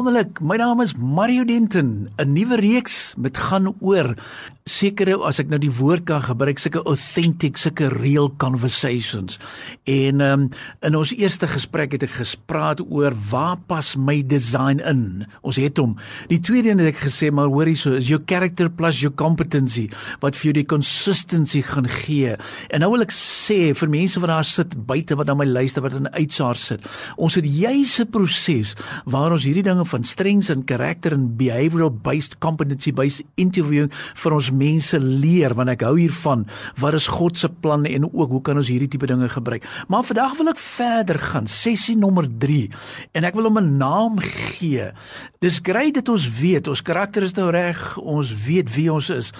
Wonderlik, my naam is Mario Denton. 'n Nuwe reeks met gaan oor sekere as ek nou die woord kan gebruik, sulke authentic, sulke real conversations. En um, in ons eerste gesprek het ek gespreek oor waar pas my design in? Ons het hom. Die tweede een het ek gesê, maar hoorie so, is your character plus your competency wat vir jou die consistency gaan gee. En nou wil ek sê vir mense wat daar sit buite wat na my luister wat in uitsaar sit. Ons het juise proses waar ons hierdie dinge van strengths en karakter en behavioral based competency based interviewing vir ons mense leer want ek hou hiervan wat is God se planne en ook hoe kan ons hierdie tipe dinge gebruik. Maar vandag wil ek verder gaan, sessie nommer 3 en ek wil hom 'n naam gee. Dis grait dat ons weet ons karakter is nou reg, ons weet wie ons is.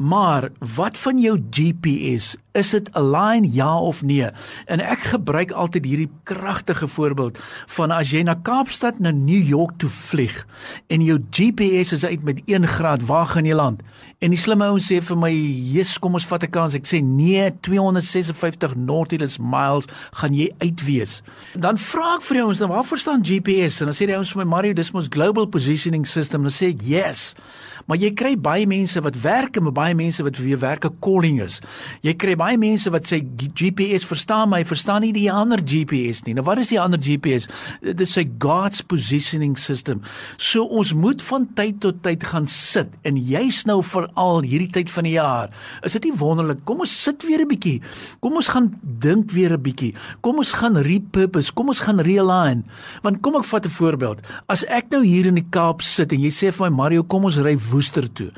Maar wat van jou GPS? Is dit align ja of nee? En ek gebruik altyd hierdie kragtige voorbeeld van as jy na Kaapstad na New York toe vlieg en jou GPS is uit met 1 graad, waar gaan jy land? En die slimme ou sê vir my, "Jesus, kom ons vat 'n kans." Ek sê, "Nee, 256 nautilus miles gaan jy uitwees." Dan vra ek vir die ouens, "Dan waarvoor staan GPS?" En dan sê die ouens vir my, "Mario, dis mos global positioning system." Dan sê ek, "Yes." Maar jy kry baie mense wat werk en baie mense wat vir wie werk 'n calling is. Jy kry baie mense wat sê GPS verstaan my, verstaan nie die ander GPS nie. Nou wat is die ander GPS? Dit is sy God's positioning system. So ons moet van tyd tot tyd gaan sit en jy's nou veral hierdie tyd van die jaar. Is dit nie wonderlik? Kom ons sit weer 'n bietjie. Kom ons gaan dink weer 'n bietjie. Kom ons gaan repurpose. Kom ons gaan realign. Want kom ek vat 'n voorbeeld. As ek nou hier in die Kaap sit en jy sê vir my Mario, kom ons ry Woester toe.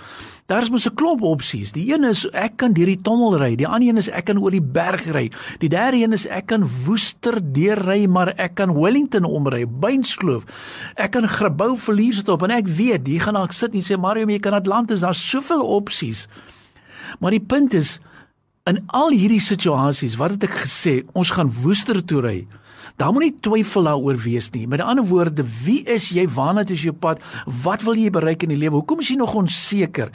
Daar's mos 'n klomp opsies. Die een is ek kan deur die tonnel ry, die ander een is ek kan oor die berg ry. Die derde een is ek kan Woester deurry, maar ek kan Wellington omry, Beinskloof. Ek kan Grabouw verlies dit op en ek weet, jy gaan daar sit en sê Mario, jy kan Atlantis, daar's soveel opsies. Maar die punt is in al hierdie situasies, wat het ek gesê, ons gaan Woester toe ry. Daar moet nie twyfel daaroor wees nie. Met ander woorde, wie is jy? Waarna is jou pad? Wat wil jy bereik in die lewe? Hoekom is jy nog onseker?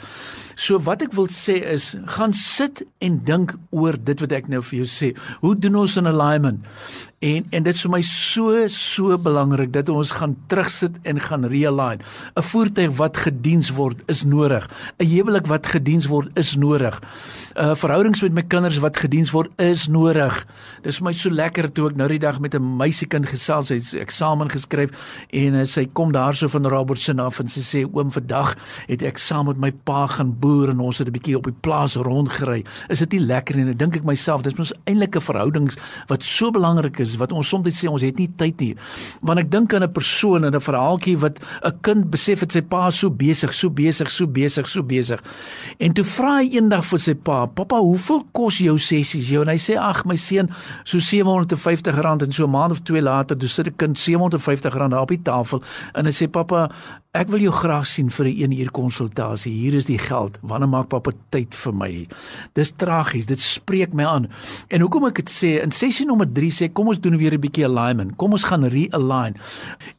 So wat ek wil sê is, gaan sit en dink oor dit wat ek nou vir jou sê. Hoe doen ons in alignment? En en dit is vir my so so belangrik dat ons gaan terugsit en gaan realign. 'n Voertuig wat gediens word is nodig. 'n Huwelik wat gediens word is nodig. 'n uh, Verhoudings met my kinders wat gediens word is nodig. Dis vir my so lekker toe ek nou die dag met 'n meisiekind gesels, sy het eksamen geskryf en uh, sy kom daarso van Robertson af en sy sê oom vandag het ek saam met my pa gaan boer en ons het 'n bietjie op die plaas rondgery. Is dit nie lekker nie? En ek dink ek myself, dis mos eintlik 'n verhoudings wat so belangrik is is wat ons soms sê ons het nie tyd nie. Want ek dink aan 'n persoon en 'n verhaaltjie wat 'n kind besef het sy pa is so besig, so besig, so besig, so besig. En toe vra hy eendag vir sy pa, "Pappa, hoeveel kos jou sessies jou?" En hy sê, "Ag, my seun, so R750 en so 'n maand of twee later, toe sit 'n kind R750 daar op die tafel en hy sê, "Pappa, Ek wil jou graag sien vir 'n 1 uur konsultasie. Hier is die geld. Wanneer maak pappa tyd vir my? Dis tragies. Dit spreek my aan. En hoekom ek dit sê, in sessie nommer 3 sê kom ons doen weer 'n bietjie alignment. Kom ons gaan realign.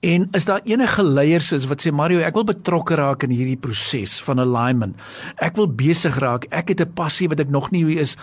En is daar enige leiers is wat sê Mario, ek wil betrokke raak in hierdie proses van alignment. Ek wil besig raak. Ek het 'n passie wat ek nog nie is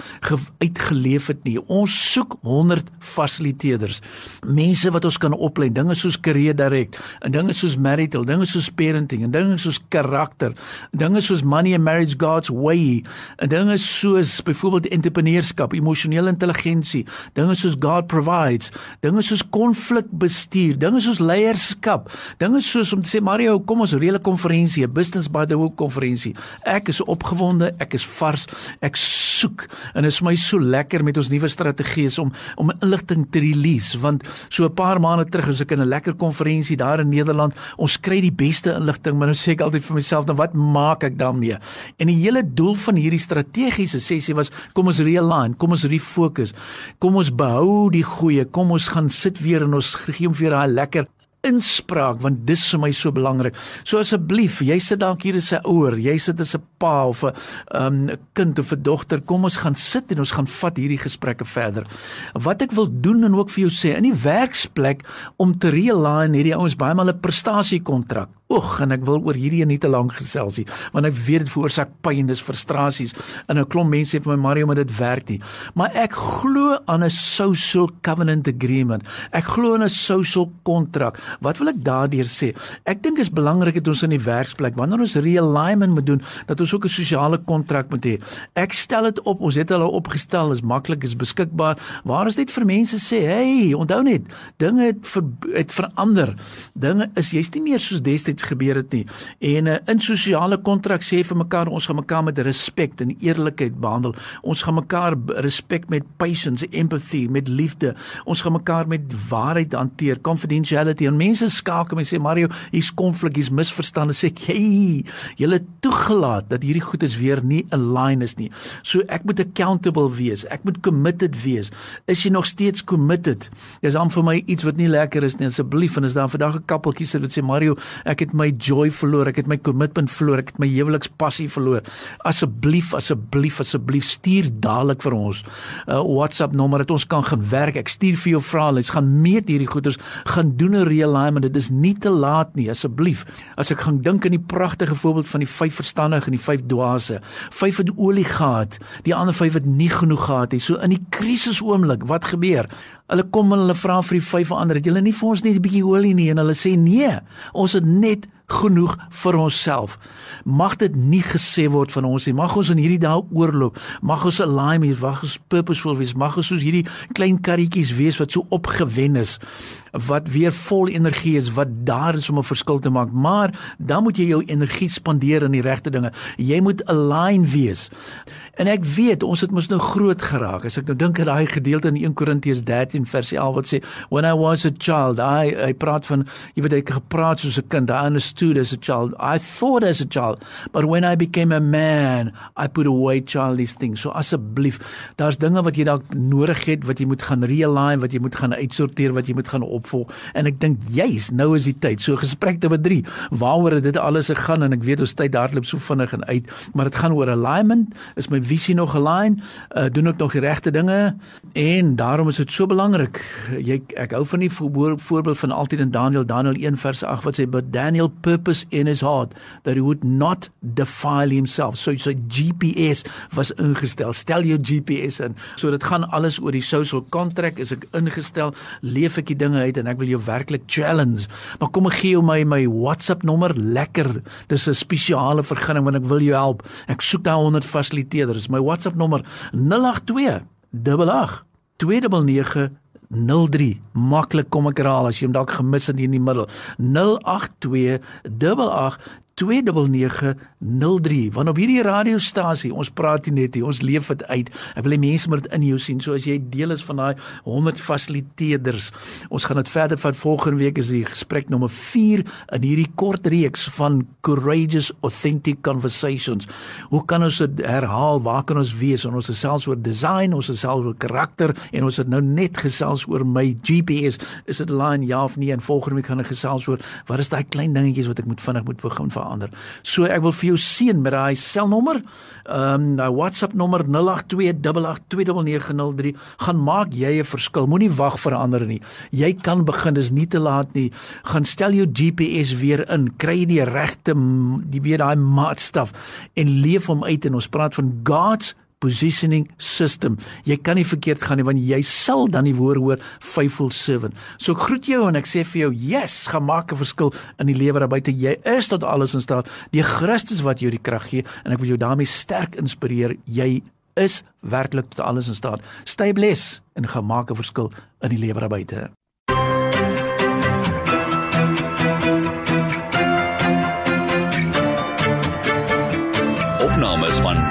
uitgeleef het nie. Ons soek 100 fasiliteerders. Mense wat ons kan oplei, dinge soos career direct en dinge soos marital, dinge soos parenting. En dinge soos karakter, dinge soos money and marriage God's way, en dinge soos byvoorbeeld entrepreneurskap, emosionele intelligensie, dinge soos God provides, dinge soos konflikbestuur, dinge soos leierskap, dinge soos om te sê Mario, kom ons reële konferensie, 'n business by the book konferensie. Ek is opgewonde, ek is vars, ek soek. En dit is my so lekker met ons nuwe strategie is om om inligting te release. Want so 'n paar maande terug as ek in 'n lekker konferensie daar in Nederland, ons kry die beste beste inligting, maar nou sê ek altyd vir myself, dan wat maak ek daarmee? En die hele doel van hierdie strategiese sessie was kom ons realign, kom ons refokus. Kom ons behou die goeie. Kom ons gaan sit weer en ons gee hom vir daai lekker inspraak want dis vir my so belangrik. So asseblief, jy sit dalk hier as 'n ouer, jy sit as 'n pa of 'n um, kind of 'n dogter, kom ons gaan sit en ons gaan vat hierdie gesprekke verder. Wat ek wil doen en ook vir jou sê in die werksplek om te realign hierdie ouens baie maal 'n prestasiekontrak. Oeg, en ek wil oor hierdie nie te lank gesels nie, want ek weet dit veroorsaak pyn, dis frustrasies. En 'n klomp mense sê vir my Mario, maar dit werk nie. Maar ek glo aan 'n social covenant agreement. Ek glo in 'n social kontrak. Wat wil ek daardeur sê? Ek dink is belangrik dat ons in die werksplek, wanneer ons realignment moet doen, dat ons ook 'n sosiale kontrak moet hê. Ek stel dit op, ons het hulle opgestel, is maklik, is beskikbaar. Waar is dit vir mense sê, "Hey, onthou net, dinge het ver, het verander. Dinge is jy's nie meer soos destyds gebeur het nie. En uh, in sosiale kontrak sê vir mekaar ons gaan mekaar met respek en eerlikheid behandel. Ons gaan mekaar respek met patience, empathy, met liefde. Ons gaan mekaar met waarheid hanteer, confidentiality. En mense skakel en sê Mario, hier's konflik, hier's misverstande. Sê ek, "Hey, julle toegelaat dat hierdie goed is weer nie align is nie." So ek moet accountable wees. Ek moet committed wees. Is jy nog steeds committed? Dis aan vir my iets wat nie lekker is nie. Asseblief, en as daar vandag 'n kappeltjie sit wat sê Mario, ek het my joy verloor, ek het my commitment verloor, ek het my huwelikspassie verloor. Asseblief, asseblief, asseblief stuur dadelik vir ons 'n uh, WhatsApp nommer dat ons kan gewerk. Ek stuur vir jou vrae, ons gaan meet hierdie goeders, gaan doen 'n realignment. Dit is nie te laat nie, asseblief. As ek gaan dink aan die pragtige voorbeeld van die vyf verstandiges en die vyf dwaase. Vyf het olie gehad, die ander vyf het nie genoeg gehad nie. So in die krisis oomblik, wat gebeur? Hulle kom en hulle vra vir die vyf ander, "Het julle nie vir ons net 'n bietjie olie nie?" En hulle sê, "Nee, ons het net genoeg vir onsself." Mag dit nie gesê word van ons nie. Mag ons in hierdie dae oorloop. Mag ons align wees, mag ons purposeful wees. Mag ons soos hierdie klein karretjies wees wat so opgewen is, wat weer vol energie is, wat daar is om 'n verskil te maak. Maar dan moet jy jou energie spandeer aan die regte dinge. Jy moet align wees. En ek weet ons het mos nou groot geraak. As ek nou dink aan daai gedeelte in 1 Korintiërs 13 vers 11 wat sê when I was a child I I praat van jy weet ek gepraat soos 'n kind. I understood as a child. I thought as a child. But when I became a man, I put away childish things. So asseblief, daar's dinge wat jy dalk nodig het wat jy moet gaan realign, wat jy moet gaan uitsorteer, wat jy moet gaan opvolg. En ek dink juis nou is die tyd. So gesprek te 3 waaroor dit alles gegaan en ek weet ons tyd hardloop so vinnig en uit, maar dit gaan oor alignment. Is my visie nog align? Uh, doen ek nog die regte dinge? En daarom is dit so belangrik. Jy ek hou van die voor, voorbeeld van altyd in Daniël Daniël 1 vers 8 wat sê but Daniel purpose in his heart that he would not defile himself. So so GPS was ingestel. Stel jou GPS in. So dit gaan alles oor die social contract is ek ingestel. Leef ek die dinge uit en ek wil jou werklik challenge. Maar kom ek gee jou my my WhatsApp nommer lekker. Dis 'n spesiale vergunning want ek wil jou help. Ek soek daai 100 fasiliteerders is my WhatsApp nommer 082 88 29903 maklik kom ek herhaal as jy hom dalk gemis het in die middel. 082 88 29903 want op hierdie radiostasie ons praat nie net hier ons leef dit uit. Ek wil hê mense moet dit in jou sien so as jy deel is van daai 100 fasiliteerders ons gaan dit verder vat. Volgende week is die gesprek nommer 4 in hierdie kort reeks van courageous authentic conversations. Hoe kan ons dit herhaal? Waar kan ons wees? En ons gesels oor design ons gesels oor karakter en ons het nou net gesels oor my GPS is dit line ja of nee? En volgende week gaan ek gesels oor wat is daai klein dingetjies wat ek moet vinnig moet begin vir verander. So ek wil vir jou seën met daai selnommer, ehm um, daai WhatsApp nommer 0828829903 gaan maak jy 'n verskil. Moenie wag vir ander nie. Jy kan begin, dis nie te laat nie. Gaan stel jou GPS weer in, kry die regte die weer daai maatstaf en leef hom uit en ons praat van God's positioning system. Jy kan nie verkeerd gaan nie want jy sal dan die woord hoor faithful servant. So ek groet jou en ek sê vir jou, yes, gaan maak 'n verskil in die lewe daar buite. Jy is tot alles in staat. Die Christus wat jou die krag gee en ek wil jou daarmee sterk inspireer. Jy is werklik tot alles in staat. Stay blessed en gaan maak 'n verskil in die lewe daar buite.